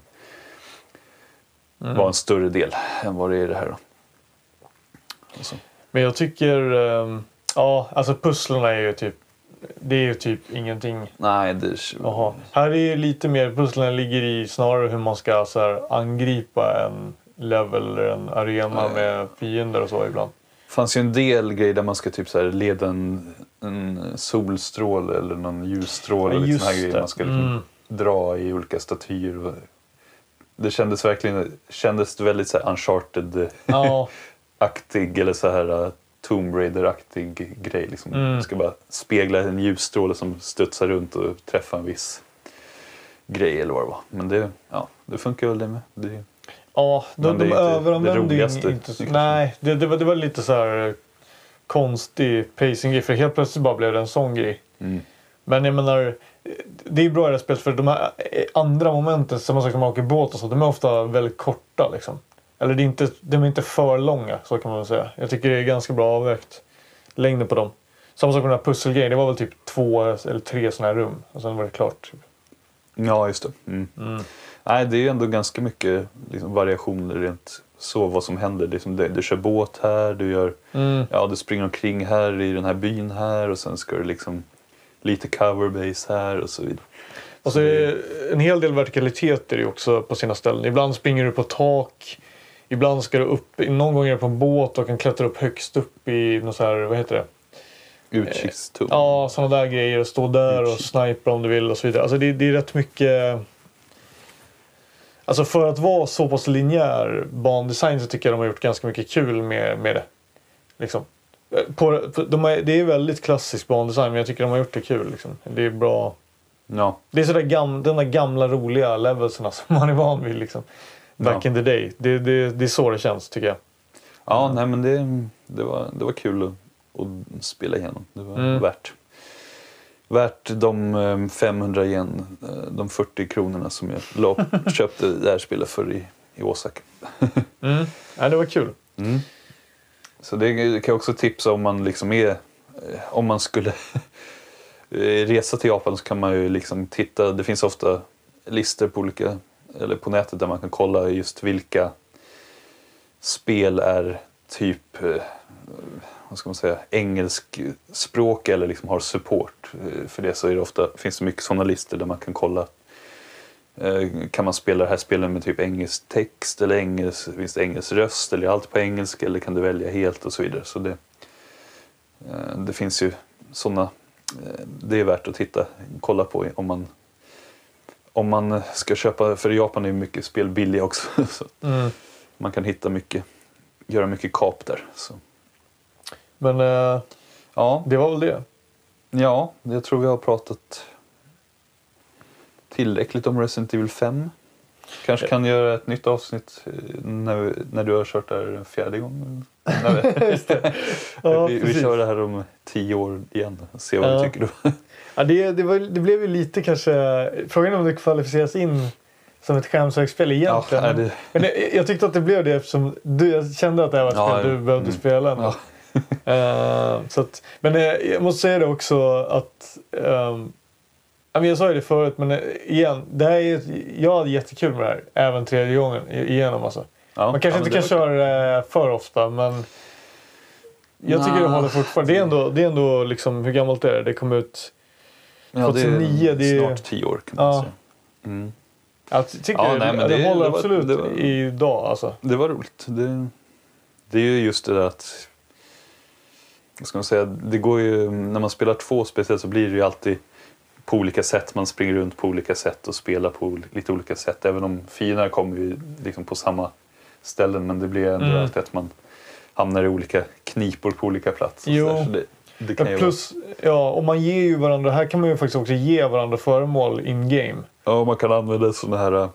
Speaker 2: Mm.
Speaker 5: var en större del än vad det är i det här. Då. Alltså.
Speaker 2: Men jag tycker, ehm, ja alltså pusslen är ju typ, det är ju typ ingenting.
Speaker 5: Nej, det är...
Speaker 2: Jaha. Här är ju lite mer, pusslen ligger i snarare hur man ska så här, angripa en level eller en arena
Speaker 5: ja.
Speaker 2: med fiender och så ibland.
Speaker 5: fanns ju en del grejer där man ska typ så här leda en, en solstråle eller någon ljusstråle.
Speaker 2: Ja,
Speaker 5: och lite
Speaker 2: just
Speaker 5: såna här grejer
Speaker 2: det.
Speaker 5: man ska liksom
Speaker 2: Mm.
Speaker 5: dra i olika statyer. Och det kändes verkligen kändes väldigt så här uncharted-aktig
Speaker 2: Ja,
Speaker 5: eller så här Tomb Raider-aktig grej. Liksom.
Speaker 2: Mm.
Speaker 5: Man ska bara spegla en ljusstråle som studsar runt och träffa en viss grej eller vad det var. Men det, ja, det funkar väl det med. Det,
Speaker 2: ja de, de
Speaker 5: inte det
Speaker 2: överanvänder ju inte så. Nej, det, det, var, det var lite så här eh, konstig pacing för helt plötsligt bara blev det en sån grej.
Speaker 5: mm.
Speaker 2: Men jag menar, det är bra i det här spelet för de här eh, andra momenten, samma sak som man åker båt och så, de är ofta väldigt korta liksom. Eller det är inte, de är inte för långa, så kan man väl säga. Jag tycker det är ganska bra avvägt, längden på dem. Samma sak med den här pusselgrejen, det var väl typ två eller tre sådana här rum och sen var det klart. Typ.
Speaker 5: Ja, just det. Mm. Nej, det är ju ändå ganska mycket liksom, variationer rent så vad som händer. Liksom, du, du kör båt här, du, gör, ja, du springer omkring här i den här byn här och sen ska du liksom lite coverbase här och så vidare.
Speaker 2: Och så det en hel del vertikalitet är det också på sina ställen. Ibland springer du på tak. Ibland ska du upp, någon gång är du på en båt och kan klättra upp högst upp i något så här, vad heter det?
Speaker 5: Utkikstum.
Speaker 2: Ja, sådana där grejer. Och stå där och
Speaker 5: Utkik.
Speaker 2: snipa om du vill och så vidare. Alltså det, det är rätt mycket... Alltså för att vara så pass linjär bandesign så tycker jag de har gjort ganska mycket kul med, med det. Liksom. Eh, På, på- de är, det är väldigt klassisk bandesign men jag tycker de har gjort det kul. Liksom. Det är bra.
Speaker 5: Ja,
Speaker 2: Det är sådär gam, de där gamla roliga levelserna som man är van vid. Liksom. Back
Speaker 5: Ja.
Speaker 2: in the day. Det, det, det är så det känns tycker jag.
Speaker 5: ja nej, men det, det, var, det var kul att, att spela igenom. Det var
Speaker 2: Mm.
Speaker 5: värt, värt de eh, 500 yen, eh, de 40 kronorna som jag la, köpte det här spelet för i, i Osaka.
Speaker 2: Mm. Ja, det var kul.
Speaker 5: Mm. Så det kan jag också tipsa om man liksom är, eh, om man skulle eh, resa till Japan så kan man ju liksom titta, det finns ofta listor på olika, eller på nätet där man kan kolla just vilka spel är typ, eh, vad ska man säga, engelskspråk eller liksom har support. Eh, för det så är det ofta, finns det mycket sådana listor där man kan kolla eh, Kan man spela det här spelet med typ engelsk text eller engelsk, finns det engelsk röst eller är allt på engelska eller kan du välja helt och så vidare. Så det, det finns ju sådana, det är värt att titta, kolla på om man om man ska köpa, för i Japan är ju mycket spel billiga också. Så
Speaker 2: Mm.
Speaker 5: man kan hitta mycket, göra mycket kap där. Så.
Speaker 2: Men eh,
Speaker 5: Ja,
Speaker 2: det var väl det.
Speaker 5: ja, jag tror vi har pratat tillräckligt om Resident Evil 5. Kanske kan göra ett nytt avsnitt eh, när, vi, när du har kört där en fjärde gång.
Speaker 2: Just det. Ja,
Speaker 5: vi, vi kör det här om tio år igen och se vad
Speaker 2: Ja.
Speaker 5: du tycker då.
Speaker 2: Ja, det, det, var, det blev ju lite kanske... Frågan är om det kvalificeras in som ett skärmsökspel egentligen.
Speaker 5: Ja, det-
Speaker 2: Men jag, jag tyckte att det blev det eftersom du, jag kände att det här var ett
Speaker 5: Ja,
Speaker 2: spel du
Speaker 5: ja.
Speaker 2: behövde
Speaker 5: Mm.
Speaker 2: spela. Eh, så att, men eh, jag måste säga det också att... men jag sa ju det förut, men eh, igen. Det här är, jag hade jättekul med det här. Även tredje gången igenom alltså.
Speaker 5: Ja,
Speaker 2: Man kanske
Speaker 5: ja,
Speaker 2: inte kan
Speaker 5: det
Speaker 2: köra det för ofta, men... Jag tycker det
Speaker 5: Nah.
Speaker 2: håller fortfarande. Det är ändå, det är ändå liksom, hur gammalt är det? Det kom ut...
Speaker 5: Ja, det är
Speaker 2: 2009, det är-
Speaker 5: snart tio år kan man
Speaker 2: Ja.
Speaker 5: säga. Mm.
Speaker 2: Jag tycker
Speaker 5: Ja,
Speaker 2: det,
Speaker 5: nej, men
Speaker 2: det,
Speaker 5: det-
Speaker 2: håller
Speaker 5: det var-
Speaker 2: absolut
Speaker 5: det var-
Speaker 2: idag alltså.
Speaker 5: Det var roligt. Det, det är ju just det där att... Vad ska man säga? Det går ju, när man spelar två speciellt så blir det ju alltid på olika sätt. Man springer runt på olika sätt och spelar på lite olika sätt. Även om fienderna kommer ju liksom på samma ställen. Men det blir ändå
Speaker 2: Mm.
Speaker 5: alltid att man hamnar i olika knipor på olika platser.
Speaker 2: Jo.
Speaker 5: Så det, det kan
Speaker 2: Ja, plus, ja, och man ger ju varandra, här kan man ju faktiskt också ge varandra föremål in game.
Speaker 5: vara, ja, man kan använda såna här äh,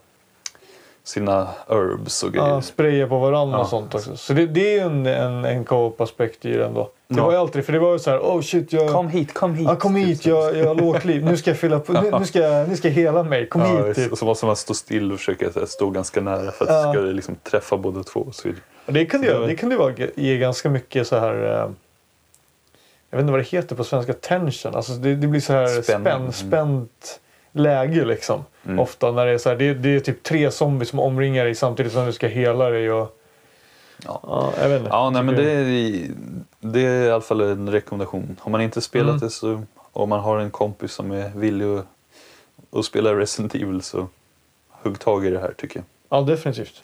Speaker 5: sina herbs och grejer.
Speaker 2: Ja, spraya på varandra och
Speaker 5: Ja.
Speaker 2: sånt också. Så det, det är ju en, en, en co-op-aspekt i det ändå. Det
Speaker 5: Ja.
Speaker 2: var ju alltid, för det var ju så här, oh shit, jag...
Speaker 5: Kom hit, kom hit.
Speaker 2: Ja, kom hit, jag, jag har lågt liv. Nu ska jag fylla på, nu, nu, ska, nu ska jag hela mig. Kom
Speaker 5: Ja,
Speaker 2: hit typ.
Speaker 5: Och så måste man stå still och försöka här, stå ganska nära för att
Speaker 2: Ja.
Speaker 5: ska det liksom träffa båda två. Och så vidare.
Speaker 2: Och det kan ju,
Speaker 5: det
Speaker 2: det kan ju vara, ge ganska mycket så här... eh, Jag vet inte vad det heter på svenska. Tension. Alltså det, det blir så här
Speaker 5: mm.
Speaker 2: spänt läge liksom.
Speaker 5: Mm.
Speaker 2: Ofta när det är så här. Det, det är typ tre zombies som omringar dig samtidigt som du ska hela dig. Och,
Speaker 5: Ja.
Speaker 2: ja, jag vet inte.
Speaker 5: Ja, nej, men det är, det är i alla fall en rekommendation. Har man inte spelat
Speaker 2: Mm.
Speaker 5: det så, och man har en kompis som är villig att, att spela Resident Evil så hugg tag i det här tycker jag.
Speaker 2: Ja, definitivt.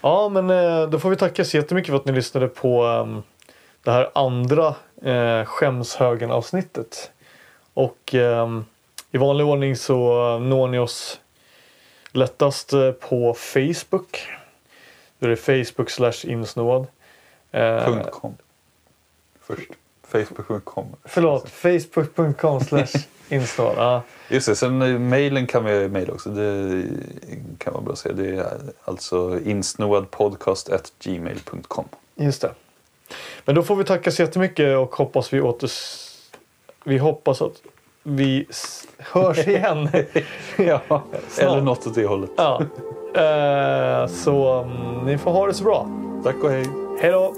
Speaker 2: Ja, men eh, då får vi tacka så jättemycket för att ni lyssnade på ehm, det här andra eh, skämshögen-avsnittet. Och ehm, i vanlig ordning så når ni oss lättast eh, på Facebook. Då är det Facebook slash insnåad. Eh,
Speaker 5: .com. Först. Facebook.com.
Speaker 2: förlåt, facebook.com slash insnåad.
Speaker 5: Just det, sen eh, mailen kan vi mejla också. Det kan vara bra att säga. Det är alltså insnoadpodcast.gmail.com.
Speaker 2: just det. Men då får vi tacka så jättemycket och hoppas vi åters... Vi hoppas att vi hörs igen.
Speaker 5: ja, eller något åt det hållet.
Speaker 2: ja. Eh, så mm, ni får ha det så bra.
Speaker 5: Tack och hej.
Speaker 2: Hej då!